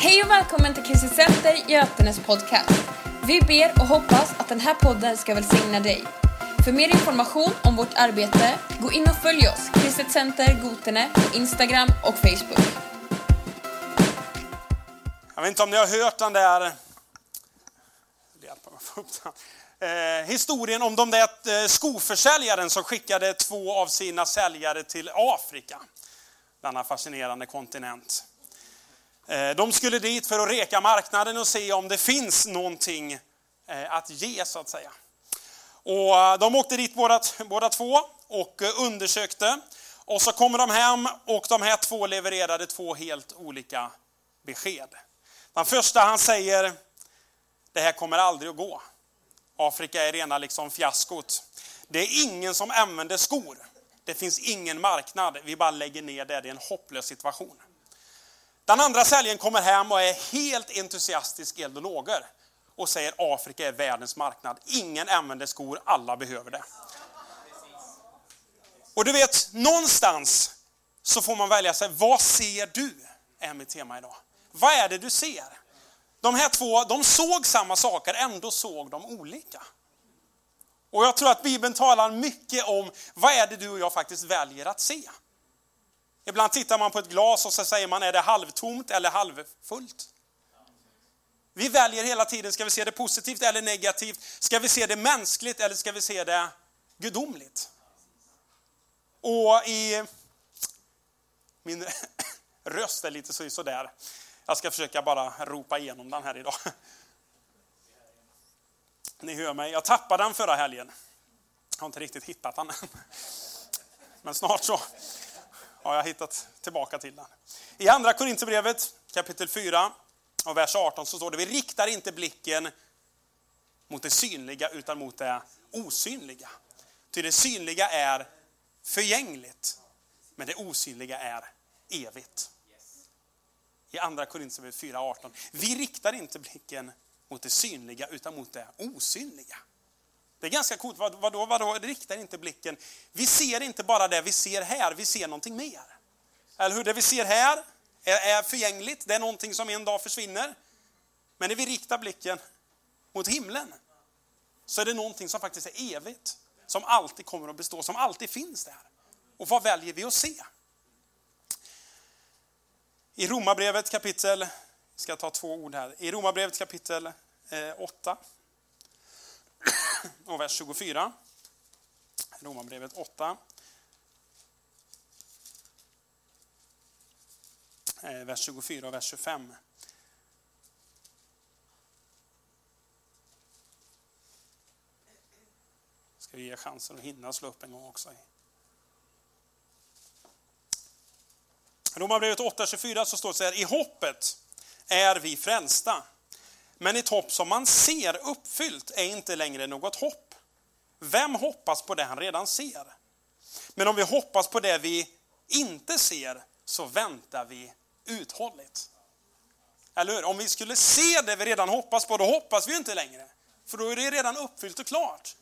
Hej och välkommen till Kristet Center Götenes podcast. Vi ber och hoppas att den här podden ska välsigna dig. För mer information om vårt arbete, gå in och följ oss, Kristet Center Gotene, på Instagram och Facebook. Jag vet inte om ni har hört den där eh, historien om de där eh, skoförsäljaren som skickade två av sina säljare till Afrika. Denna fascinerande kontinent. Eh, de skulle dit för att reka marknaden och se om det finns någonting eh, att ge så att säga. Och eh, de åkte dit båda, båda två och undersökte. Och så kommer de hem och de här två levererade två helt olika besked. Den första han säger, det här kommer aldrig att gå. Afrika är rena liksom fiaskot. Det är ingen som använder skor. Det finns ingen marknad. Vi bara lägger ner det. Det är en hopplös situation. Den andra säljaren kommer hem och är helt entusiastisk eld och lågor och säger Afrika är världens marknad. Ingen använder skor, alla behöver det. Och du vet, någonstans så får man välja sig, vad ser du? Är mitt tema idag. Vad är det du ser? De här två, de såg samma saker, ändå såg de olika. Och jag tror att Bibeln talar mycket om, vad är det du och jag faktiskt väljer att se? Ibland tittar man på ett glas och så säger man, är det halvtomt eller halvfullt? Vi väljer hela tiden, ska vi se det positivt eller negativt? Ska vi se det mänskligt eller ska vi se det gudomligt? Och i... Min röst är lite sådär. Jag ska försöka bara ropa igenom den här idag. Ni hör mig, jag tappade den förra helgen. Jag har inte riktigt hittat den än. Men snart så har jag hittat tillbaka till den. I andra Korinthierbrevet kapitel 4 och vers 18 så står det, vi riktar inte blicken mot det synliga utan mot det osynliga. Ty det synliga är förgängligt, men det osynliga är evigt. I andra Korinthierbrevet 4.18. Vi riktar inte blicken mot det synliga utan mot det osynliga. Det är ganska coolt. Vad, vadå, vadå? Riktar inte blicken. Vi ser inte bara det vi ser här, vi ser någonting mer. Eller hur? Det vi ser här är, är förgängligt, det är någonting som en dag försvinner. Men när vi riktar blicken mot himlen så är det någonting som faktiskt är evigt. Som alltid kommer att bestå, som alltid finns där. Och vad väljer vi att se? I Romarbrevet kapitel, jag ska ta två ord här. I Romarbrevet kapitel eh, 8 och vers 24. Romarbrevet 8. Eh, vers 24 och vers 25. Ska vi ge chansen att hinna slå upp en gång också. Romarbrevet 8.24 så står det så här, i hoppet är vi frälsta. Men ett hopp som man ser uppfyllt är inte längre något hopp. Vem hoppas på det han redan ser? Men om vi hoppas på det vi inte ser så väntar vi uthålligt. Eller hur? Om vi skulle se det vi redan hoppas på, då hoppas vi inte längre. För då är det redan uppfyllt och klart.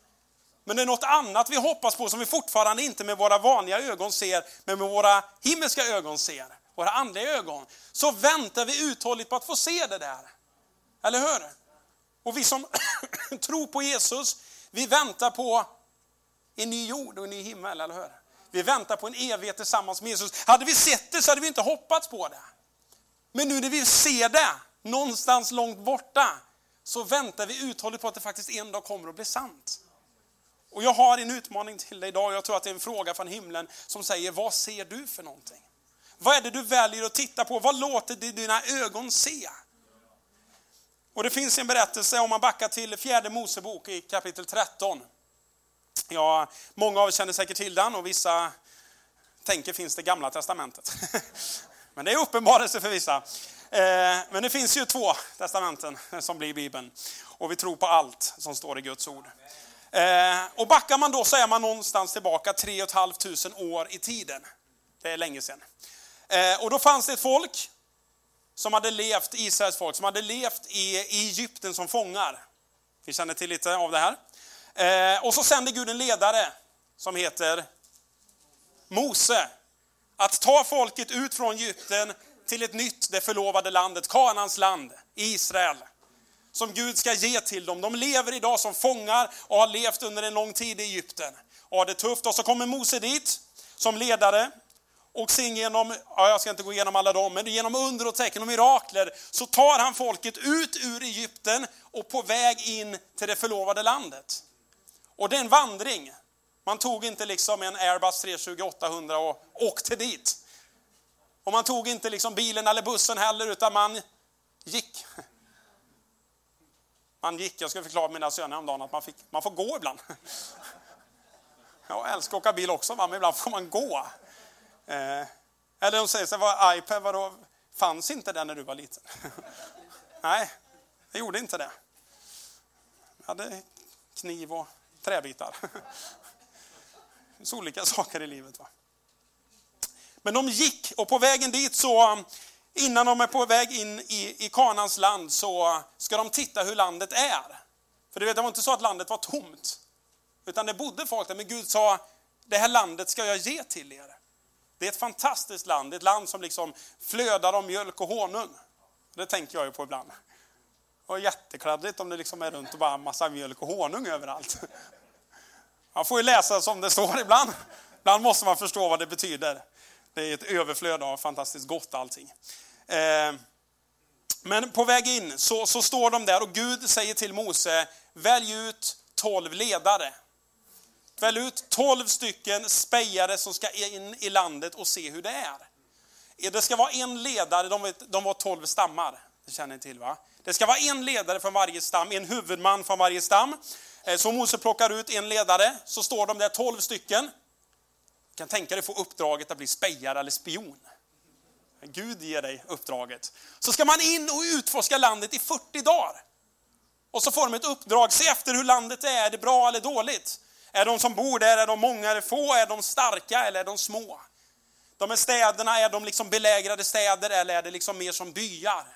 Men det är något annat vi hoppas på som vi fortfarande inte med våra vanliga ögon ser, men med våra himmelska ögon ser. Våra andliga ögon. Så väntar vi uthålligt på att få se det där. Eller hur? Och vi som tror på Jesus, vi väntar på en ny jord och en ny himmel, eller hur? Vi väntar på en evighet tillsammans med Jesus. Hade vi sett det så hade vi inte hoppats på det. Men nu när vi ser det, någonstans långt borta, så väntar vi uthålligt på att det faktiskt en dag kommer att bli sant. Och jag har en utmaning till dig idag, jag tror att det är en fråga från himlen som säger, vad ser du för någonting? Vad är det du väljer att titta på? Vad låter dina ögon se? Och det finns en berättelse om man backar till fjärde Mosebok i kapitel 13. Ja, många av er känner säkert till den och vissa tänker finns det gamla testamentet. Men det är uppenbarelse för vissa. Eh, men det finns ju två testamenten som blir Bibeln. Och vi tror på allt som står i Guds ord. Eh, och backar man då så är man någonstans tillbaka 3 500 år i tiden. Det är länge sedan. Eh, och då fanns det ett folk som hade levt, Israels folk, som hade levt i, Egypten som fångar. Vi känner till lite av det här. Eh, och så sände Gud en ledare som heter Mose. Att ta folket ut från Egypten till ett nytt, det förlovade landet, Kanans land, Israel. Som Gud ska ge till dem. De lever idag som fångar och har levt under en lång tid i Egypten. Och har det tufft. Och så kommer Mose dit som ledare. Och sen genom, ja, jag ska inte gå igenom alla dem, men genom under och tecken och mirakler så tar han folket ut ur Egypten och på väg in till det förlovade landet. Och det är en vandring. Man tog inte liksom en Airbus 320-800 och åkte dit. Och man tog inte liksom bilen eller bussen heller, utan man gick. Man gick, jag ska förklara mina söner om dagen att man, fick, man får gå ibland. Jag älskar att åka bil också, men ibland får man gå. Eh, eller de säger så här, iPad, vadå, fanns inte den när du var liten? Nej, det gjorde inte det. Jag hade kniv och träbitar. Så olika saker i livet. Va? Men de gick och på vägen dit så, innan de är på väg in i, i Kanans land så ska de titta hur landet är. För du vet, det var inte så att landet var tomt. Utan det bodde folk där, men Gud sa, det här landet ska jag ge till er. Det är ett fantastiskt land, ett land som liksom flödar av mjölk och honung. Det tänker jag ju på ibland. Och jättekladdigt om det liksom är runt och bara massa mjölk och honung överallt. Man får ju läsa som det står ibland. Ibland måste man förstå vad det betyder. Det är ett överflöd av fantastiskt gott allting. Eh, men på väg in så, så står de där och Gud säger till Mose, välj ut tolv ledare. Välj ut tolv stycken spejare som ska in i landet och se hur det är. Det ska vara en ledare, de, vet, de var tolv stammar. Det känner ni till va? Det ska vara en ledare från varje stam, en huvudman från varje stam. Eh, så Mose plockar ut en ledare, så står de där tolv stycken. Du kan tänka dig få uppdraget att bli spejare eller spion. Gud ger dig uppdraget. Så ska man in och utforska landet i 40 dagar. Och så får de ett uppdrag, se efter hur landet är, är det bra eller dåligt? Är de som bor där, är de många eller få? Är de starka eller är de små? De här städerna, är de liksom belägrade städer eller är det liksom mer som byar?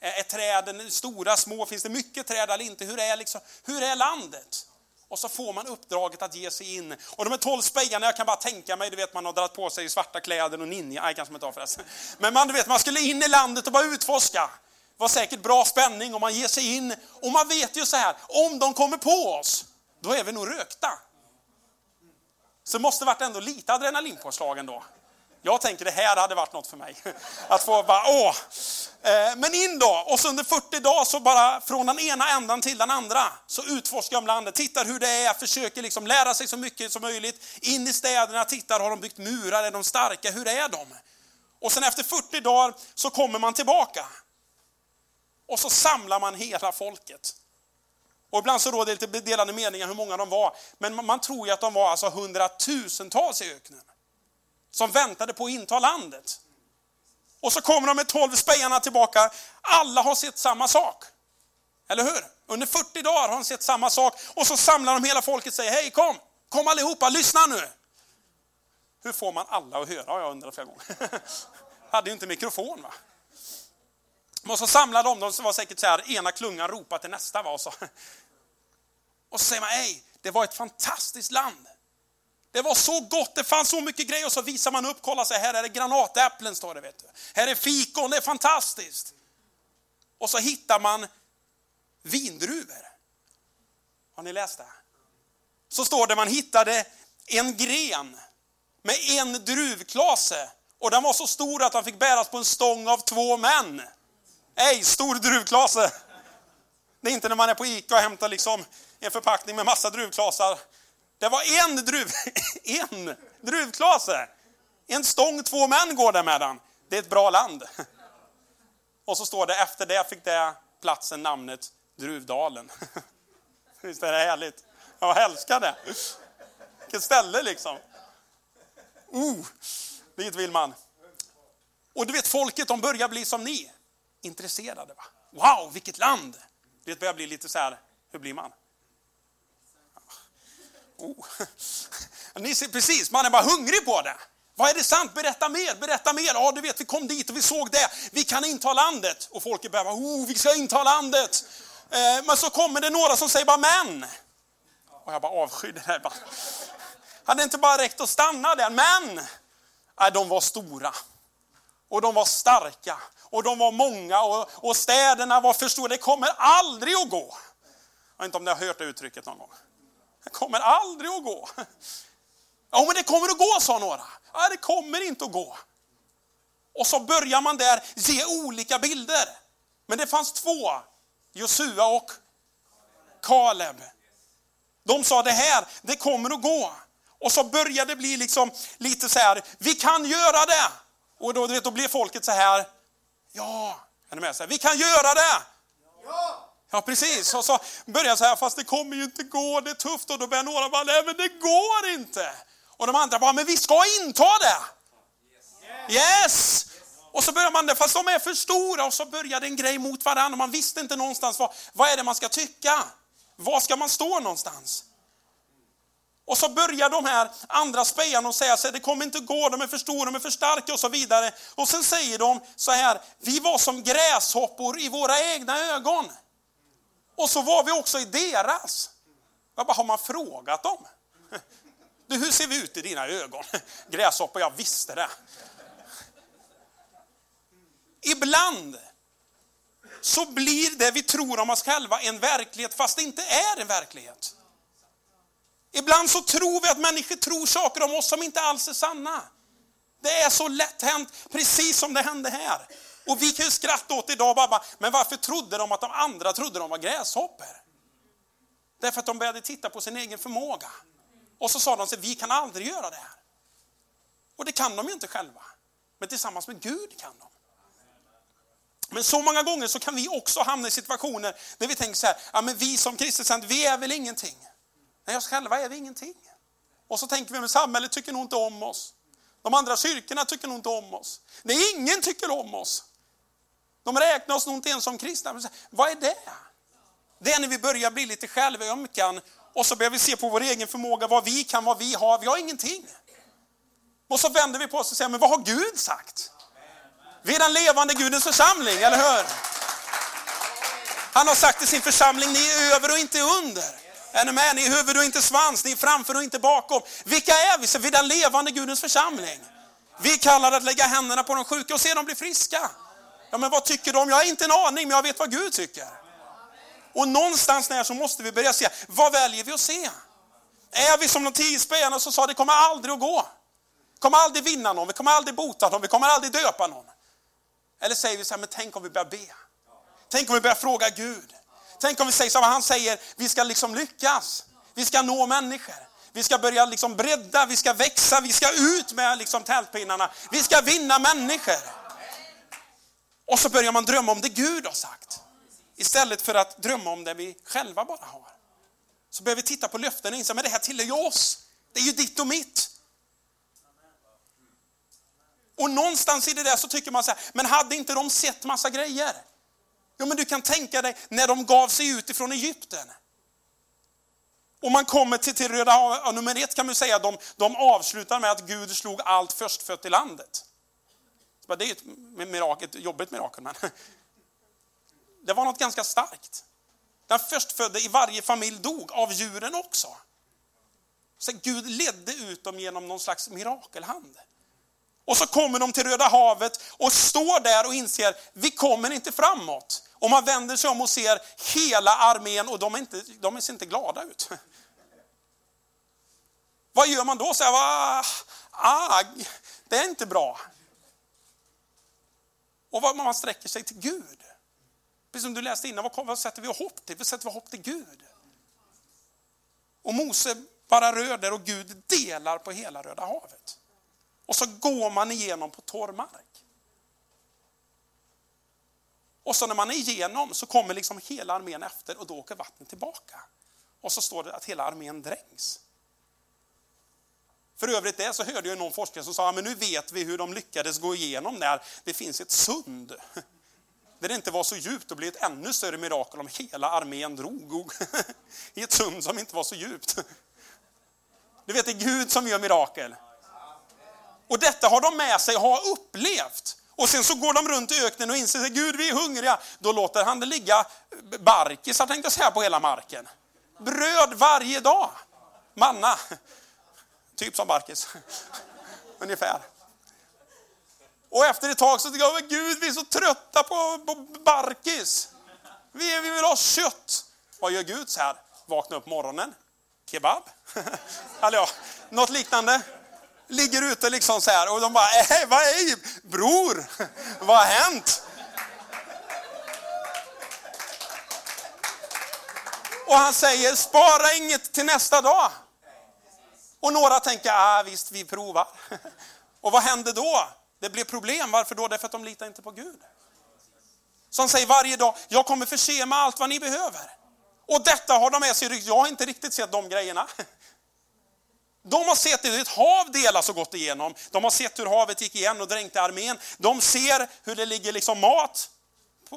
Är träden stora, små? Finns det mycket träd eller inte? Hur är, liksom, hur är landet? Och så får man uppdraget att ge sig in. Och de här tolv spejarna, jag kan bara tänka mig, du vet man har dragit på sig svarta kläder och ninja, nej kanske man inte har förresten. Men man, du vet, man skulle in i landet och bara utforska. Det var säkert bra spänning och man ger sig in. Och man vet ju så här, om de kommer på oss, då är vi nog rökta. Så det måste varit ändå lite adrenalinpåslag ändå. Jag tänker det här hade varit något för mig. Att få bara, åh. Eh, men in då, och så under 40 dagar så bara från den ena ändan till den andra så utforskar de landet, tittar hur det är, försöker liksom lära sig så mycket som möjligt. In i städerna, tittar, har de byggt murar, är de starka, hur är de? Och sen efter 40 dagar så kommer man tillbaka. Och så samlar man hela folket. Och ibland så råder det lite delade meningar hur många de var. Men man tror ju att de var alltså hundratusentals i öknen. Som väntade på att inta landet. Och så kommer de med tolv spejarna tillbaka. Alla har sett samma sak. Eller hur? Under 40 dagar har de sett samma sak. Och så samlar de hela folket och säger, hej kom, kom allihopa, lyssna nu. Hur får man alla att höra har jag undrat flera gånger. Hade ju inte mikrofon va. Och så samlar de, de var säkert så här, ena klungan ropar till nästa. Va? Och, så. och så säger man, hej, det var ett fantastiskt land. Det var så gott, det fanns så mycket grejer och så visar man upp, kolla så här är det granatäpplen står det vet du. Här är fikon, det är fantastiskt. Och så hittar man vindruvor. Har ni läst det? Så står det man hittade en gren med en druvklase och den var så stor att den fick bäras på en stång av två män. Ej, stor druvklase. Det är inte när man är på Ica och hämtar liksom en förpackning med massa druvklasar det var en, druv, en druvklase. En stång, två män går där med den. Det är ett bra land. Och så står det, efter det fick det platsen namnet Druvdalen. Visst är det härligt? Jag älskar det. Vilket ställe liksom. Oh, dit vill man. Och du vet, folket de börjar bli som ni. Intresserade. Va? Wow, vilket land! Det börjar bli lite så här, hur blir man? Oh. Ni ser precis, man är bara hungrig på det. Vad är det sant? Berätta mer, berätta mer. Ja, du vet, vi kom dit och vi såg det. Vi kan inta landet. Och folk börjar bara, oh, vi ska inta landet. Eh, men så kommer det några som säger bara men. Och jag bara avskyr det där. Bara. Hade inte bara räckt att stanna där, men. Nej, de var stora. Och de var starka. Och de var många. Och, och städerna var för stora. Det kommer aldrig att gå. Jag vet inte om ni har hört det uttrycket någon gång. Det kommer aldrig att gå. Ja, men det kommer att gå, sa några. Ja, det kommer inte att gå. Och så börjar man där ge olika bilder. Men det fanns två, Josua och Kaleb. De sa det här, det kommer att gå. Och så började det bli liksom lite så här, vi kan göra det. Och då, då blev folket så här, ja, är ni med? Så här, vi kan göra det. Ja. Ja, precis. Och så börjar så här, fast det kommer ju inte gå, det är tufft. Och då börjar några bara, nej men det går inte. Och de andra bara, men vi ska inta det. Yes! Och så börjar man det, fast de är för stora. Och så började en grej mot varandra. Och man visste inte någonstans vad, vad är det man ska tycka. Var ska man stå någonstans? Och så börjar de här andra spejarna och säga sig, det kommer inte gå, de är för stora, de är för starka och så vidare. Och sen säger de så här, vi var som gräshoppor i våra egna ögon. Och så var vi också i deras. Jag bara, har man frågat dem? Du, hur ser vi ut i dina ögon? Gräshoppor, jag visste det. Ibland så blir det vi tror om oss själva en verklighet fast det inte är en verklighet. Ibland så tror vi att människor tror saker om oss som inte alls är sanna. Det är så lätt hänt, precis som det hände här. Och vi kan ju skratta åt det idag bara, men varför trodde de att de andra trodde de var gräshoppor? Därför att de började titta på sin egen förmåga. Och så sa de sig, vi kan aldrig göra det här. Och det kan de ju inte själva. Men tillsammans med Gud kan de. Men så många gånger så kan vi också hamna i situationer där vi tänker så här, ja men vi som kristna, vi är väl ingenting. Nej, oss själva är vi ingenting. Och så tänker vi, men samhället tycker nog inte om oss. De andra kyrkorna tycker nog inte om oss. Nej, ingen tycker om oss. De räknar oss nog inte ens som kristna. Vad är det? Det är när vi börjar bli lite självömkan och så börjar vi se på vår egen förmåga, vad vi kan, vad vi har. Vi har ingenting. Och så vänder vi på oss och säger, men vad har Gud sagt? Vi är den levande Gudens församling, eller hur? Han har sagt till sin församling, ni är över och inte under. Är ni med? Ni är huvud och inte svans, ni är framför och inte bakom. Vilka är vi? Så vi är den levande Gudens församling. Vi kallar att lägga händerna på de sjuka och se dem bli friska. Ja, men vad tycker de? Jag har inte en aning, men jag vet vad Gud tycker. Och någonstans där så måste vi börja se, vad väljer vi att se? Är vi som de tio spelarna som sa, det kommer aldrig att gå. Vi kommer aldrig vinna någon, vi kommer aldrig bota någon, vi kommer aldrig döpa någon. Eller säger vi så här, men tänk om vi börjar be. Tänk om vi börjar fråga Gud. Tänk om vi säger som han säger, vi ska liksom lyckas. Vi ska nå människor. Vi ska börja liksom bredda, vi ska växa, vi ska ut med liksom tältpinnarna. Vi ska vinna människor. Och så börjar man drömma om det Gud har sagt. Istället för att drömma om det vi själva bara har. Så börjar vi titta på löften och inse, men det här tillhör ju oss. Det är ju ditt och mitt. Och någonstans i det där så tycker man så här, men hade inte de sett massa grejer? Jo men du kan tänka dig när de gav sig ut ifrån Egypten. Och man kommer till, till Röda havet, nummer ett kan man säga, de, de avslutar med att Gud slog allt förstfött i landet. Det är ett mirakel, ett jobbigt mirakel, men det var något ganska starkt. Den förstfödde i varje familj dog, av djuren också. Så Gud ledde ut dem genom någon slags mirakelhand. Och så kommer de till Röda havet och står där och inser, vi kommer inte framåt. Och man vänder sig om och ser hela armén och de, är inte, de ser inte glada ut. Vad gör man då? Så här, ah, det är inte bra. Och vad man sträcker sig till Gud. Precis som du läste innan, vad, vad sätter vi hopp till? Vi sätter hopp till Gud. Och Mose bara rör där och Gud delar på hela Röda havet. Och så går man igenom på torr mark. Och så när man är igenom så kommer liksom hela armén efter och då åker vattnet tillbaka. Och så står det att hela armén dränks. För övrigt det så hörde jag någon forskare som sa, men nu vet vi hur de lyckades gå igenom när Det finns ett sund. Där det inte var så djupt, och blev ett ännu större mirakel om hela armén drog i ett sund som inte var så djupt. Du vet, det är Gud som gör mirakel. Och detta har de med sig och har upplevt. Och sen så går de runt i öknen och inser att Gud vi är hungriga. Då låter han det ligga barkisar tänkte jag säga på hela marken. Bröd varje dag. Manna. Typ som barkis. Ungefär. Och efter ett tag så tycker jag, Gud vi är så trötta på, på barkis. Vi, vi vill ha kött. Vad gör Gud så här? Vakna upp morgonen. Kebab? Eller ja, något liknande. Ligger ute liksom så här och de bara, äh, vad är bror? vad har hänt? Och han säger, spara inget till nästa dag. Och några tänker, ah, visst vi provar. Och vad händer då? Det blir problem. Varför då? Därför att de litar inte på Gud. Som säger varje dag, jag kommer förse med allt vad ni behöver. Och detta har de med sig Jag har inte riktigt sett de grejerna. De har sett hur ett hav delas och gått igenom. De har sett hur havet gick igen och dränkte armén. De ser hur det ligger liksom mat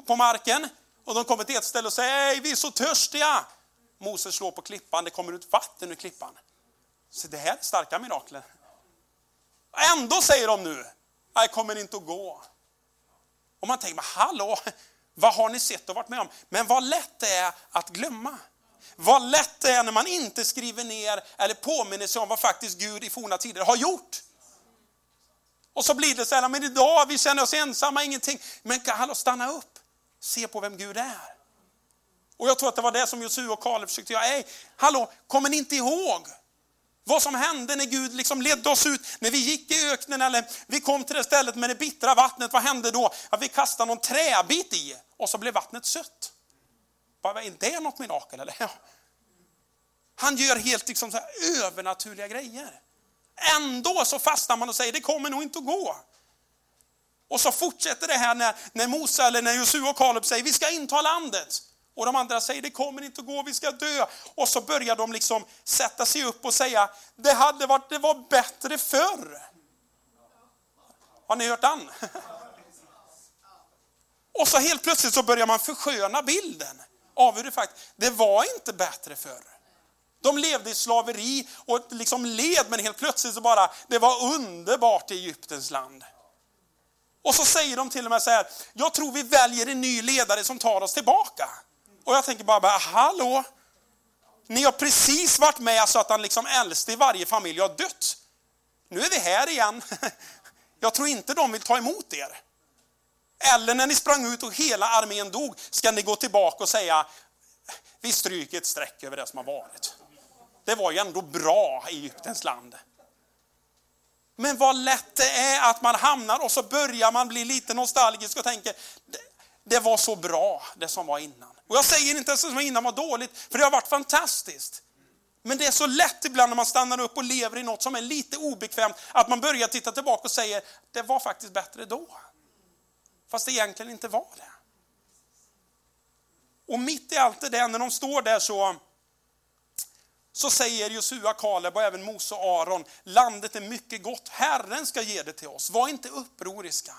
på marken. Och de kommer till ett ställe och säger, Ej, vi är så törstiga. Moses slår på klippan, det kommer ut vatten ur klippan. Så det här är starka mirakler. Ändå säger de nu, jag kommer inte att gå. Och man tänker, hallå, vad har ni sett och varit med om? Men vad lätt det är att glömma. Vad lätt det är när man inte skriver ner eller påminner sig om vad faktiskt Gud i forna tider har gjort. Och så blir det så här, men idag vi känner oss ensamma, ingenting. Men hallå, stanna upp, se på vem Gud är. Och jag tror att det var det som Josua och Kaleb försökte göra. Ej, hallå, kommer ni inte ihåg vad som hände när Gud liksom ledde oss ut, när vi gick i öknen eller vi kom till det stället med det bittra vattnet. Vad hände då? Att vi kastade någon träbit i och så blev vattnet sött. Bara, är det något mirakel eller? Ja. Han gör helt liksom så övernaturliga grejer. Ändå så fastnar man och säger det kommer nog inte att gå. Och så fortsätter det här när, när Mose eller när Josua och Kaleb säger vi ska inta landet. Och de andra säger det kommer inte att gå, vi ska dö. Och så börjar de liksom sätta sig upp och säga det hade varit, det var bättre förr. Har ni hört den? Och så helt plötsligt så börjar man försköna bilden av hur det faktiskt, det var inte bättre förr. De levde i slaveri och liksom led, men helt plötsligt så bara, det var underbart i Egyptens land. Och så säger de till och med så här, jag tror vi väljer en ny ledare som tar oss tillbaka. Och jag tänker bara, bara hallå? Ni har precis varit med så att den liksom äldste i varje familj har dött. Nu är vi här igen. Jag tror inte de vill ta emot er. Eller när ni sprang ut och hela armén dog, ska ni gå tillbaka och säga, vi stryker ett streck över det som har varit. Det var ju ändå bra i Egyptens land. Men vad lätt det är att man hamnar och så börjar man bli lite nostalgisk och tänker, det, det var så bra det som var innan. Och jag säger inte att det som var innan var dåligt, för det har varit fantastiskt. Men det är så lätt ibland när man stannar upp och lever i något som är lite obekvämt, att man börjar titta tillbaka och säger, det var faktiskt bättre då. Fast det egentligen inte var det. Och mitt i allt det där, när de står där så, så säger Josua, Kaleb och även Mose och Aron, landet är mycket gott, Herren ska ge det till oss, var inte upproriska.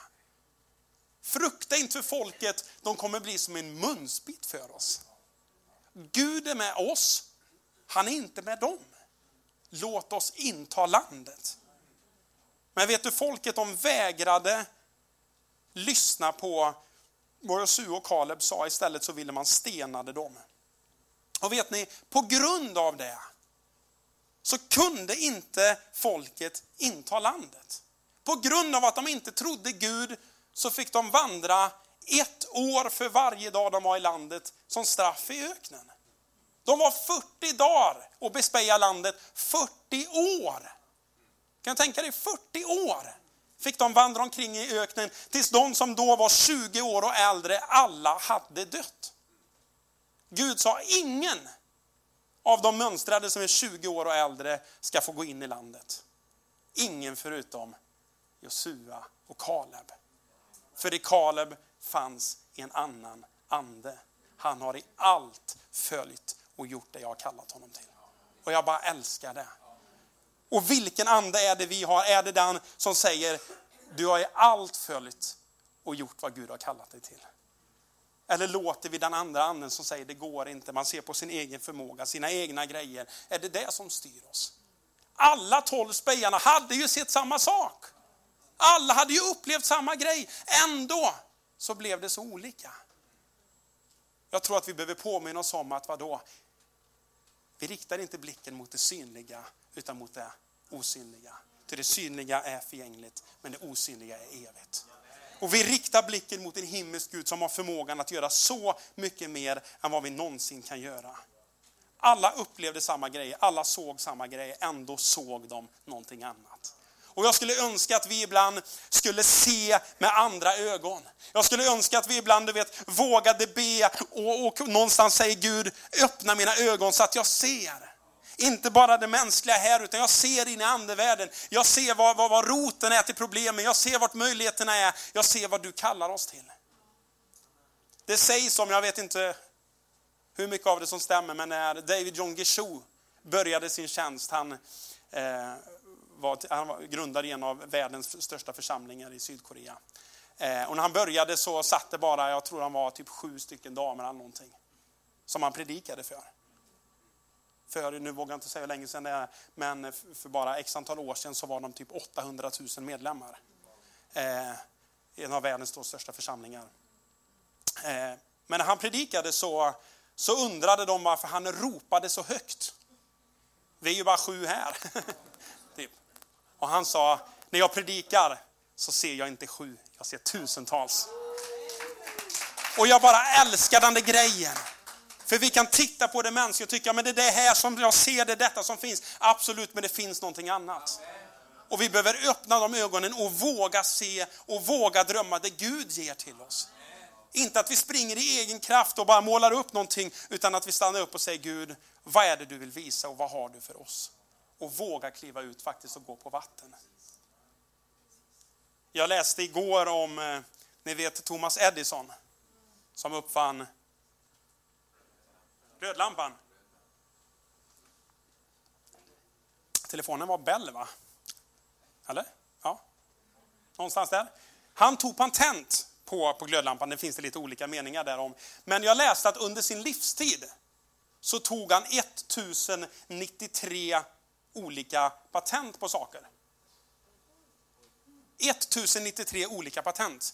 Frukta inte för folket, de kommer bli som en munsbit för oss. Gud är med oss, han är inte med dem. Låt oss inta landet. Men vet du, folket de vägrade lyssna på vad Josu och Kaleb sa, istället så ville man stenade dem. Och vet ni, på grund av det så kunde inte folket inta landet. På grund av att de inte trodde Gud så fick de vandra ett år för varje dag de var i landet som straff i öknen. De var 40 dagar och bespeja landet, 40 år. Kan du tänka dig 40 år fick de vandra omkring i öknen tills de som då var 20 år och äldre alla hade dött. Gud sa ingen av de mönstrade som är 20 år och äldre ska få gå in i landet. Ingen förutom Josua och Kaleb. För i Kaleb fanns en annan ande. Han har i allt följt och gjort det jag har kallat honom till. Och jag bara älskar det. Och vilken ande är det vi har? Är det den som säger, du har i allt följt och gjort vad Gud har kallat dig till? Eller låter vi den andra anden som säger, det går inte, man ser på sin egen förmåga, sina egna grejer. Är det det som styr oss? Alla tolv spejarna hade ju sett samma sak. Alla hade ju upplevt samma grej. Ändå så blev det så olika. Jag tror att vi behöver påminna oss om att vadå? Vi riktar inte blicken mot det synliga utan mot det osynliga. Ty det synliga är förgängligt, men det osynliga är evigt. Och vi riktar blicken mot en himmelsk Gud som har förmågan att göra så mycket mer än vad vi någonsin kan göra. Alla upplevde samma grejer, alla såg samma grejer, ändå såg de någonting annat. Och jag skulle önska att vi ibland skulle se med andra ögon. Jag skulle önska att vi ibland du vet, vågade be och, och någonstans säger Gud, öppna mina ögon så att jag ser. Inte bara det mänskliga här, utan jag ser in i andevärlden. Jag ser vad, vad, vad roten är till problemen, jag ser vart möjligheterna är, jag ser vad du kallar oss till. Det sägs om, jag vet inte hur mycket av det som stämmer, men när David John Gishu började sin tjänst, han, eh, var, han var, grundade en av världens största församlingar i Sydkorea. Eh, och när han började så satt det bara, jag tror han var typ sju stycken damer eller någonting, som han predikade för för, nu vågar jag inte säga hur länge sedan det är, men för bara x antal år sedan så var de typ 800 000 medlemmar. Eh, en av världens då största församlingar. Eh, men när han predikade så, så undrade de varför han ropade så högt. Vi är ju bara sju här. typ. Och han sa, när jag predikar så ser jag inte sju, jag ser tusentals. Och jag bara älskar den där grejen. För vi kan titta på det mänskliga och tycka, men det är det här som jag ser, det är detta som finns. Absolut, men det finns någonting annat. Och vi behöver öppna de ögonen och våga se och våga drömma det Gud ger till oss. Inte att vi springer i egen kraft och bara målar upp någonting, utan att vi stannar upp och säger Gud, vad är det du vill visa och vad har du för oss? Och våga kliva ut faktiskt och gå på vatten. Jag läste igår om, eh, ni vet Thomas Edison, som uppfann Glödlampan. Telefonen var Bell va? Eller? Ja. Någonstans där. Han tog patent på, på glödlampan, det finns det lite olika meningar därom. Men jag läste att under sin livstid så tog han 1093 olika patent på saker. 1093 olika patent.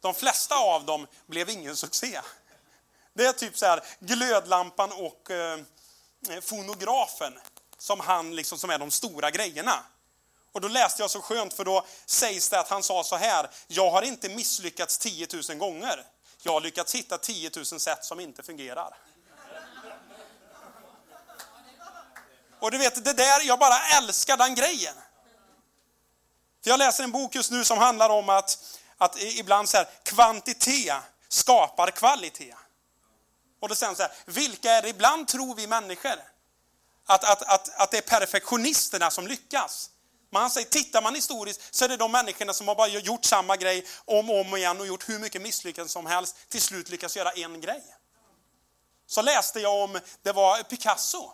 De flesta av dem blev ingen succé. Det är typ så här glödlampan och eh, eh, fonografen som han liksom, som är de stora grejerna. Och då läste jag så skönt för då sägs det att han sa så här, jag har inte misslyckats 10 000 gånger. Jag har lyckats hitta 10 000 sätt som inte fungerar. Och du vet, det där, jag bara älskar den grejen. För jag läser en bok just nu som handlar om att, att ibland så här, kvantitet skapar kvalitet. Och då säger han så här, vilka är det ibland tror vi människor? Att, att, att, att det är perfektionisterna som lyckas. Men han säger, tittar man historiskt så är det de människorna som har bara gjort samma grej om och om igen och gjort hur mycket misslyckanden som helst, till slut lyckas göra en grej. Så läste jag om, det var Picasso.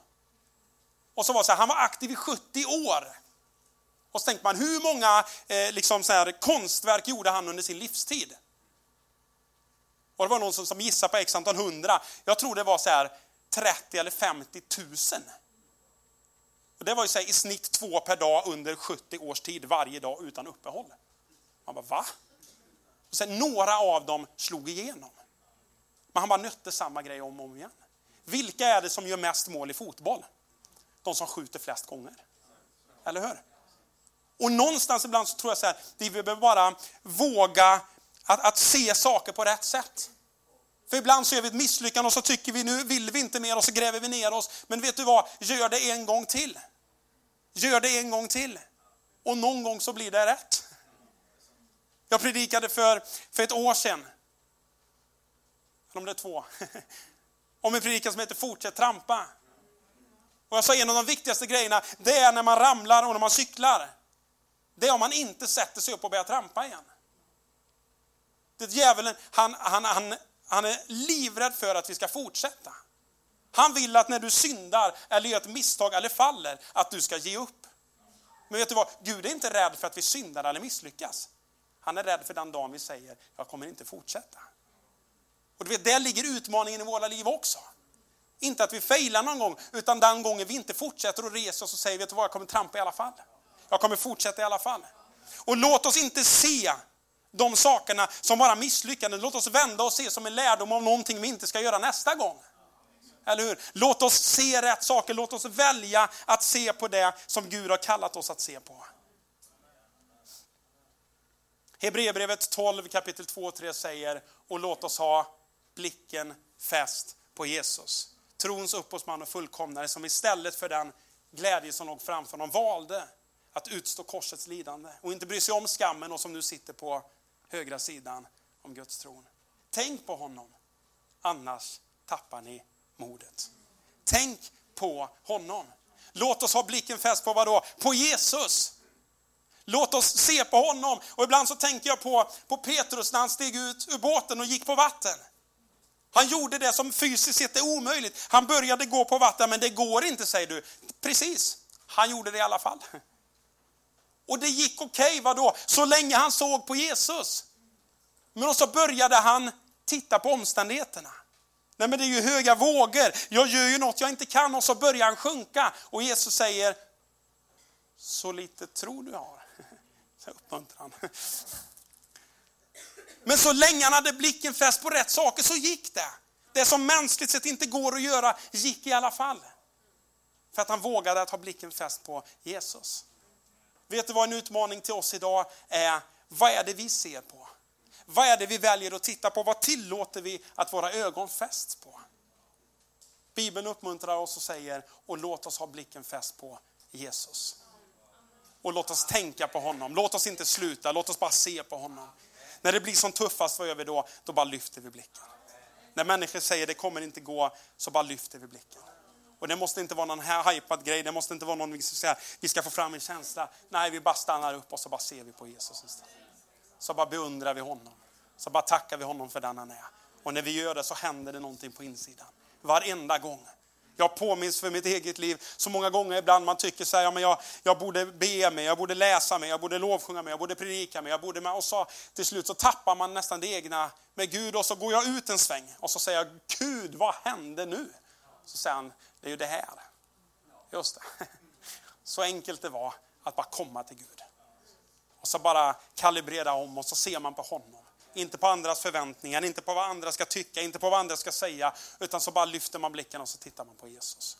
Och så var det så här, han var aktiv i 70 år. Och så tänkte man, hur många eh, liksom så här, konstverk gjorde han under sin livstid? Och det var någon som, som gissade på x antal hundra. Jag tror det var så här 30 eller 50 000. Och det var ju så här, i snitt två per dag under 70 års tid, varje dag utan uppehåll. Man bara, va? Och sen, några av dem slog igenom. Men han bara nötte samma grej om och om igen. Vilka är det som gör mest mål i fotboll? De som skjuter flest gånger. Eller hur? Och någonstans ibland så tror jag så här, vi behöver bara våga att, att se saker på rätt sätt. För ibland så gör vi ett misslyckande och så tycker vi nu vill vi inte mer och så gräver vi ner oss. Men vet du vad, gör det en gång till. Gör det en gång till. Och någon gång så blir det rätt. Jag predikade för, för ett år sedan, eller om det är två, om en predikan som heter Fortsätt trampa. Och jag sa en av de viktigaste grejerna, det är när man ramlar och när man cyklar. Det är om man inte sätter sig upp och börjar trampa igen. Det djävulen, han, han, han, han är livrädd för att vi ska fortsätta. Han vill att när du syndar eller gör ett misstag eller faller, att du ska ge upp. Men vet du vad? Gud är inte rädd för att vi syndar eller misslyckas. Han är rädd för den dagen vi säger, jag kommer inte fortsätta. Och du vet, där ligger utmaningen i våra liv också. Inte att vi failar någon gång, utan den gången vi inte fortsätter och reser oss och säger, vet du vad, jag kommer trampa i alla fall. Jag kommer fortsätta i alla fall. Och låt oss inte se de sakerna som bara misslyckanden. Låt oss vända och se som en lärdom av någonting vi inte ska göra nästa gång. Eller hur? Låt oss se rätt saker, låt oss välja att se på det som Gud har kallat oss att se på. Hebreerbrevet 12 kapitel 2 och 3 säger, och låt oss ha blicken fäst på Jesus. Trons upphovsman och fullkomnare som istället för den glädje som låg framför honom valde att utstå korsets lidande och inte bry sig om skammen och som nu sitter på högra sidan om Guds tron. Tänk på honom, annars tappar ni modet. Tänk på honom. Låt oss ha blicken fäst på vad då? På Jesus. Låt oss se på honom. Och ibland så tänker jag på, på Petrus när han steg ut ur båten och gick på vatten. Han gjorde det som fysiskt sett är omöjligt. Han började gå på vatten, men det går inte, säger du. Precis, han gjorde det i alla fall. Och det gick okej, okay, vadå? Så länge han såg på Jesus. Men så började han titta på omständigheterna. Nej men det är ju höga vågor, jag gör ju något jag inte kan och så börjar han sjunka. Och Jesus säger, så lite tro du har. Så uppmuntran. Men så länge han hade blicken fäst på rätt saker så gick det. Det som mänskligt sett inte går att göra gick i alla fall. För att han vågade att ha blicken fäst på Jesus. Vet du vad en utmaning till oss idag är? Vad är det vi ser på? Vad är det vi väljer att titta på? Vad tillåter vi att våra ögon fästs på? Bibeln uppmuntrar oss och säger, och låt oss ha blicken fäst på Jesus. Och låt oss tänka på honom. Låt oss inte sluta, låt oss bara se på honom. När det blir som tuffast, vad gör vi då? Då bara lyfter vi blicken. När människor säger det kommer inte gå, så bara lyfter vi blicken. Och det måste inte vara någon här hypad grej, det måste inte vara någon vi ska, säga, vi ska få fram en känsla. Nej, vi bara stannar upp och så bara ser vi på Jesus istället. Så bara beundrar vi honom. Så bara tackar vi honom för den han är. Och när vi gör det så händer det någonting på insidan. Varenda gång. Jag påminns för mitt eget liv så många gånger ibland man tycker så här, ja, men jag, jag borde be mig, jag borde läsa mig, jag borde lovsjunga mig, jag borde predika mig, jag borde med. Och så till slut så tappar man nästan det egna med Gud och så går jag ut en sväng och så säger jag, Gud vad hände nu? Så säger han, det är ju det här. Just det. Så enkelt det var att bara komma till Gud. Och så bara kalibrera om och så ser man på honom. Inte på andras förväntningar, inte på vad andra ska tycka, inte på vad andra ska säga. Utan så bara lyfter man blicken och så tittar man på Jesus.